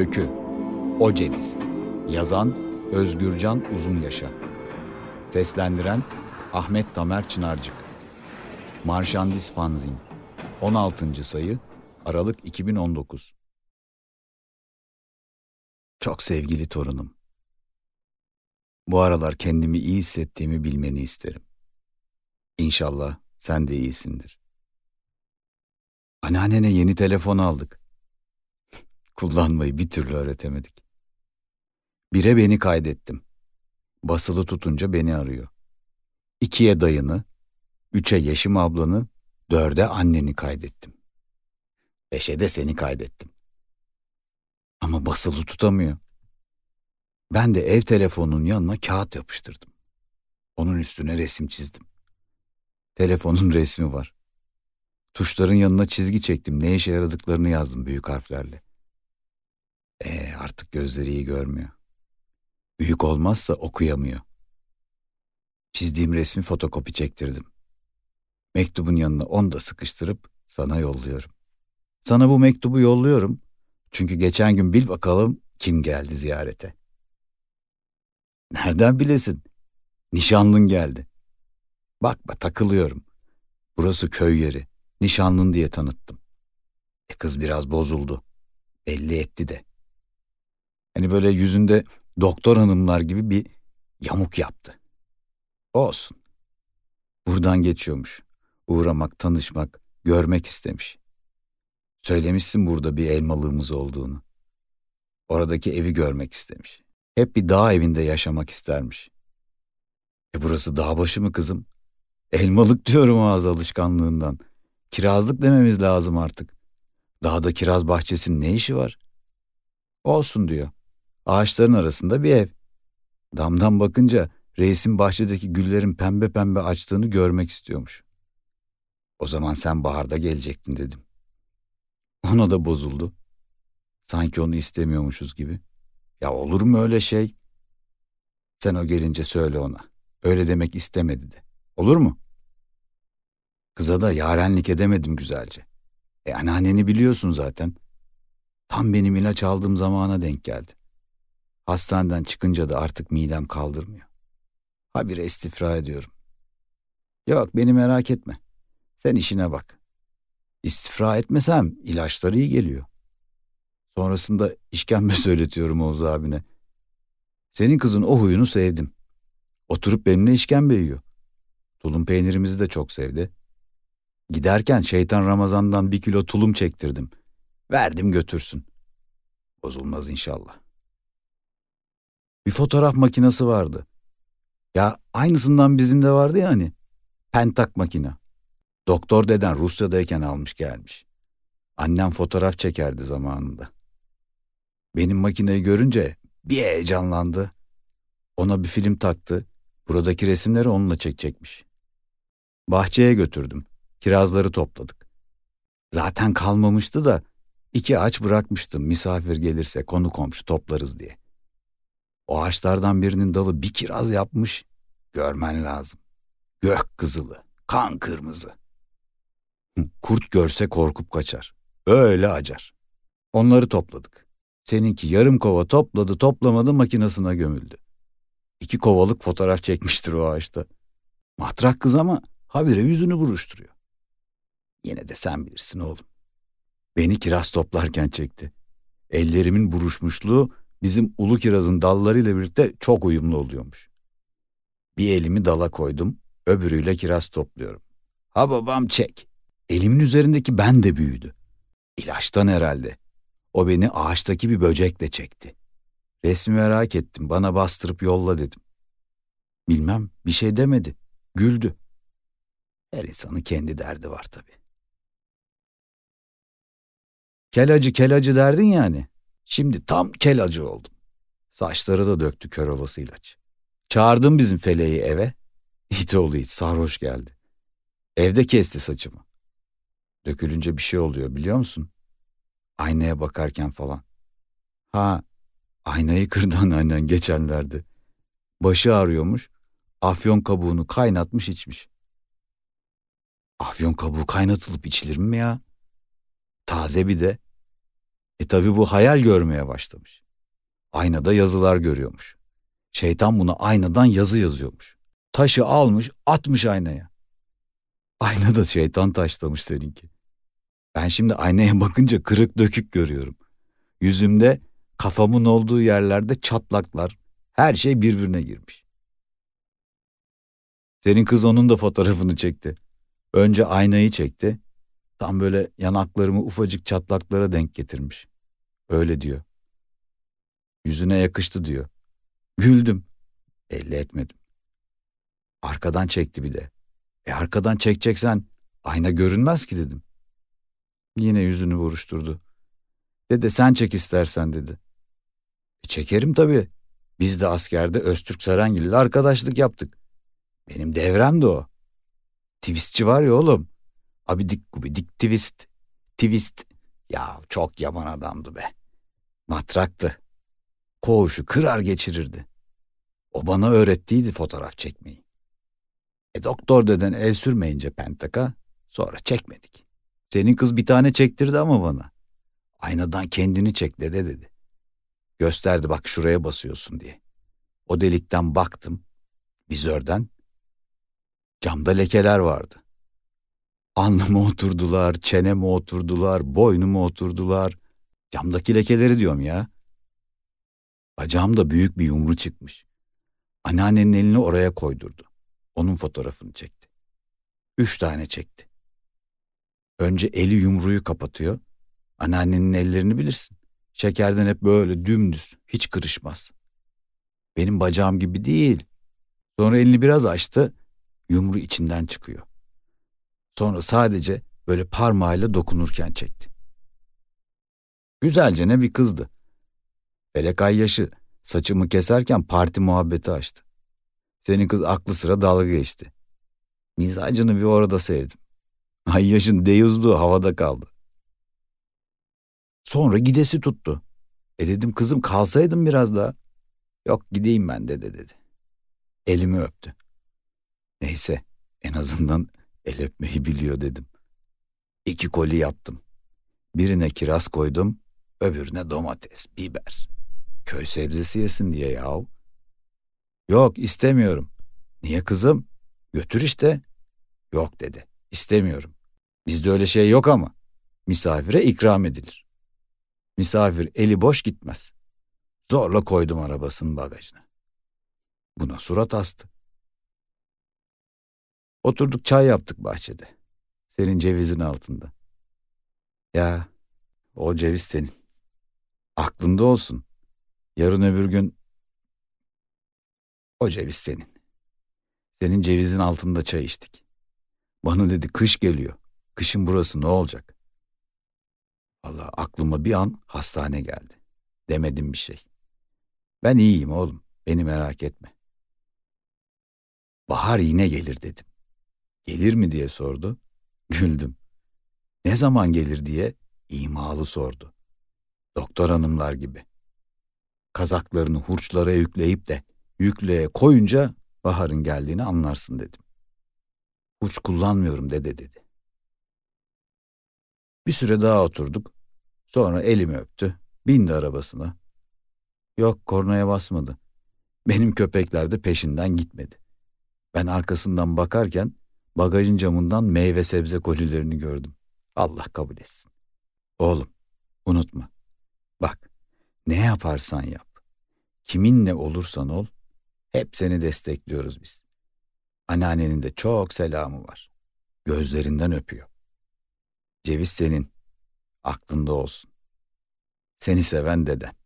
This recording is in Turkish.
Öykü O Ceviz Yazan Özgürcan Uzunyaşa Seslendiren Ahmet Tamer Çınarcık Marşandis Fanzin 16. sayı Aralık 2019 Çok sevgili torunum. Bu aralar kendimi iyi hissettiğimi bilmeni isterim. İnşallah sen de iyisindir. Anneannene yeni telefon aldık. Kullanmayı bir türlü öğretemedik. Bire beni kaydettim. Basılı tutunca beni arıyor. İkiye dayını, üçe Yeşim ablanı, dörde anneni kaydettim. Beşe de seni kaydettim. Ama basılı tutamıyor. Ben de ev telefonunun yanına kağıt yapıştırdım. Onun üstüne resim çizdim. Telefonun resmi var. Tuşların yanına çizgi çektim. Ne işe yaradıklarını yazdım büyük harflerle. Ee, artık gözleri iyi görmüyor. Büyük olmazsa okuyamıyor. Çizdiğim resmi fotokopi çektirdim. Mektubun yanına onu da sıkıştırıp sana yolluyorum. Sana bu mektubu yolluyorum. Çünkü geçen gün bil bakalım kim geldi ziyarete. Nereden bilesin? Nişanlın geldi. Bakma takılıyorum. Burası köy yeri. Nişanlın diye tanıttım. E kız biraz bozuldu. Belli etti de. Hani böyle yüzünde doktor hanımlar gibi bir yamuk yaptı. Olsun. Buradan geçiyormuş. Uğramak, tanışmak, görmek istemiş. Söylemişsin burada bir elmalığımız olduğunu. Oradaki evi görmek istemiş. Hep bir dağ evinde yaşamak istermiş. E burası dağ başı mı kızım? Elmalık diyorum ağız alışkanlığından. Kirazlık dememiz lazım artık. Dağda kiraz bahçesinin ne işi var? Olsun diyor. Ağaçların arasında bir ev. Damdan bakınca reisin bahçedeki güllerin pembe pembe açtığını görmek istiyormuş. O zaman sen baharda gelecektin dedim. Ona da bozuldu. Sanki onu istemiyormuşuz gibi. Ya olur mu öyle şey? Sen o gelince söyle ona. Öyle demek istemedi de. Olur mu? Kıza da yarenlik edemedim güzelce. E anneanneni biliyorsun zaten. Tam benim ilaç aldığım zamana denk geldi. Hastaneden çıkınca da artık midem kaldırmıyor. Habire istifra ediyorum. Yok beni merak etme. Sen işine bak. İstifra etmesem ilaçları iyi geliyor. Sonrasında işkembe söyletiyorum Oğuz abine. Senin kızın o huyunu sevdim. Oturup benimle işkembe yiyor. Tulum peynirimizi de çok sevdi. Giderken şeytan Ramazan'dan bir kilo tulum çektirdim. Verdim götürsün. Bozulmaz inşallah. Bir fotoğraf makinesi vardı. Ya aynısından bizim de vardı ya hani. Pentak makina. Doktor deden Rusya'dayken almış gelmiş. Annem fotoğraf çekerdi zamanında. Benim makineyi görünce bir heyecanlandı. Ona bir film taktı. Buradaki resimleri onunla çekecekmiş. Bahçeye götürdüm. Kirazları topladık. Zaten kalmamıştı da iki ağaç bırakmıştım misafir gelirse konu komşu toplarız diye. O ağaçlardan birinin dalı bir kiraz yapmış. Görmen lazım. Gök kızılı, kan kırmızı. Kurt görse korkup kaçar. Öyle acar. Onları topladık. Seninki yarım kova topladı toplamadı makinesine gömüldü. İki kovalık fotoğraf çekmiştir o ağaçta. Matrak kız ama habire yüzünü buruşturuyor. Yine de sen bilirsin oğlum. Beni kiraz toplarken çekti. Ellerimin buruşmuşluğu bizim ulu kirazın dallarıyla birlikte çok uyumlu oluyormuş. Bir elimi dala koydum, öbürüyle kiraz topluyorum. Ha babam çek. Elimin üzerindeki ben de büyüdü. İlaçtan herhalde. O beni ağaçtaki bir böcekle çekti. Resmi merak ettim, bana bastırıp yolla dedim. Bilmem, bir şey demedi. Güldü. Her insanın kendi derdi var tabii. Kelacı kelacı derdin yani. Şimdi tam kelacı oldum. Saçları da döktü kör olası ilaç. Çağırdım bizim feleği eve. İt oğlu it sarhoş geldi. Evde kesti saçımı. Dökülünce bir şey oluyor biliyor musun? Aynaya bakarken falan. Ha, aynayı kırdı anneannen geçenlerde. Başı ağrıyormuş. Afyon kabuğunu kaynatmış içmiş. Afyon kabuğu kaynatılıp içilir mi ya? Taze bir de. E tabi bu hayal görmeye başlamış. Aynada yazılar görüyormuş. Şeytan buna aynadan yazı yazıyormuş. Taşı almış atmış aynaya. Aynada şeytan taşlamış seninki. Ben şimdi aynaya bakınca kırık dökük görüyorum. Yüzümde kafamın olduğu yerlerde çatlaklar, her şey birbirine girmiş. Senin kız onun da fotoğrafını çekti. Önce aynayı çekti. Tam böyle yanaklarımı ufacık çatlaklara denk getirmiş. Öyle diyor. Yüzüne yakıştı diyor. Güldüm. Belli etmedim. Arkadan çekti bir de. E arkadan çekeceksen ayna görünmez ki dedim. Yine yüzünü buruşturdu. Dede sen çek istersen dedi. E çekerim tabii. Biz de askerde Öztürk Serengil ile arkadaşlık yaptık. Benim devrem de o. Twistçi var ya oğlum. Abi dik gubi dik twist. Twist. Ya çok yaman adamdı be. Matraktı. Koğuşu kırar geçirirdi. O bana öğrettiydi fotoğraf çekmeyi. E doktor deden el sürmeyince pentaka sonra çekmedik. Senin kız bir tane çektirdi ama bana. Aynadan kendini çek dede dedi. Gösterdi bak şuraya basıyorsun diye. O delikten baktım. Vizörden. Camda lekeler vardı. Alnıma oturdular, çeneme oturdular, boynuma oturdular. Camdaki lekeleri diyorum ya. Bacağımda büyük bir yumru çıkmış. Anneannenin elini oraya koydurdu. Onun fotoğrafını çekti. Üç tane çekti. Önce eli yumruyu kapatıyor. Anneannenin ellerini bilirsin. Şekerden hep böyle dümdüz, hiç kırışmaz. Benim bacağım gibi değil. Sonra elini biraz açtı, yumru içinden çıkıyor. Sonra sadece böyle parmağıyla dokunurken çekti. Güzelce ne bir kızdı. Felek ay saçımı keserken parti muhabbeti açtı. Senin kız aklı sıra dalga geçti. Mizacını bir orada sevdim. Ay yaşın deyuzluğu havada kaldı. Sonra gidesi tuttu. E dedim kızım kalsaydım biraz daha. Yok gideyim ben dede dedi. Elimi öptü. Neyse en azından el öpmeyi biliyor dedim. İki koli yaptım. Birine kiraz koydum, öbürüne domates, biber. Köy sebzesi yesin diye yahu. Yok istemiyorum. Niye kızım? Götür işte. Yok dedi. İstemiyorum. Bizde öyle şey yok ama. Misafire ikram edilir. Misafir eli boş gitmez. Zorla koydum arabasının bagajına. Buna surat astı. Oturduk çay yaptık bahçede. Senin cevizin altında. Ya o ceviz senin. Aklında olsun. Yarın öbür gün o ceviz senin. Senin cevizin altında çay içtik. Bana dedi kış geliyor. Kışın burası ne olacak? Valla aklıma bir an hastane geldi. Demedim bir şey. Ben iyiyim oğlum. Beni merak etme. Bahar yine gelir dedim. Gelir mi diye sordu. Güldüm. Ne zaman gelir diye imalı sordu. Doktor hanımlar gibi. Kazaklarını hurçlara yükleyip de yükleye koyunca baharın geldiğini anlarsın dedim. Hurç kullanmıyorum dede dedi. Bir süre daha oturduk. Sonra elimi öptü. Bindi arabasına. Yok kornaya basmadı. Benim köpekler de peşinden gitmedi. Ben arkasından bakarken bagajın camından meyve sebze kolilerini gördüm. Allah kabul etsin. Oğlum unutma. Bak ne yaparsan yap. Kiminle olursan ol hep seni destekliyoruz biz. Anneannenin de çok selamı var. Gözlerinden öpüyor. Ceviz senin. Aklında olsun. Seni seven deden.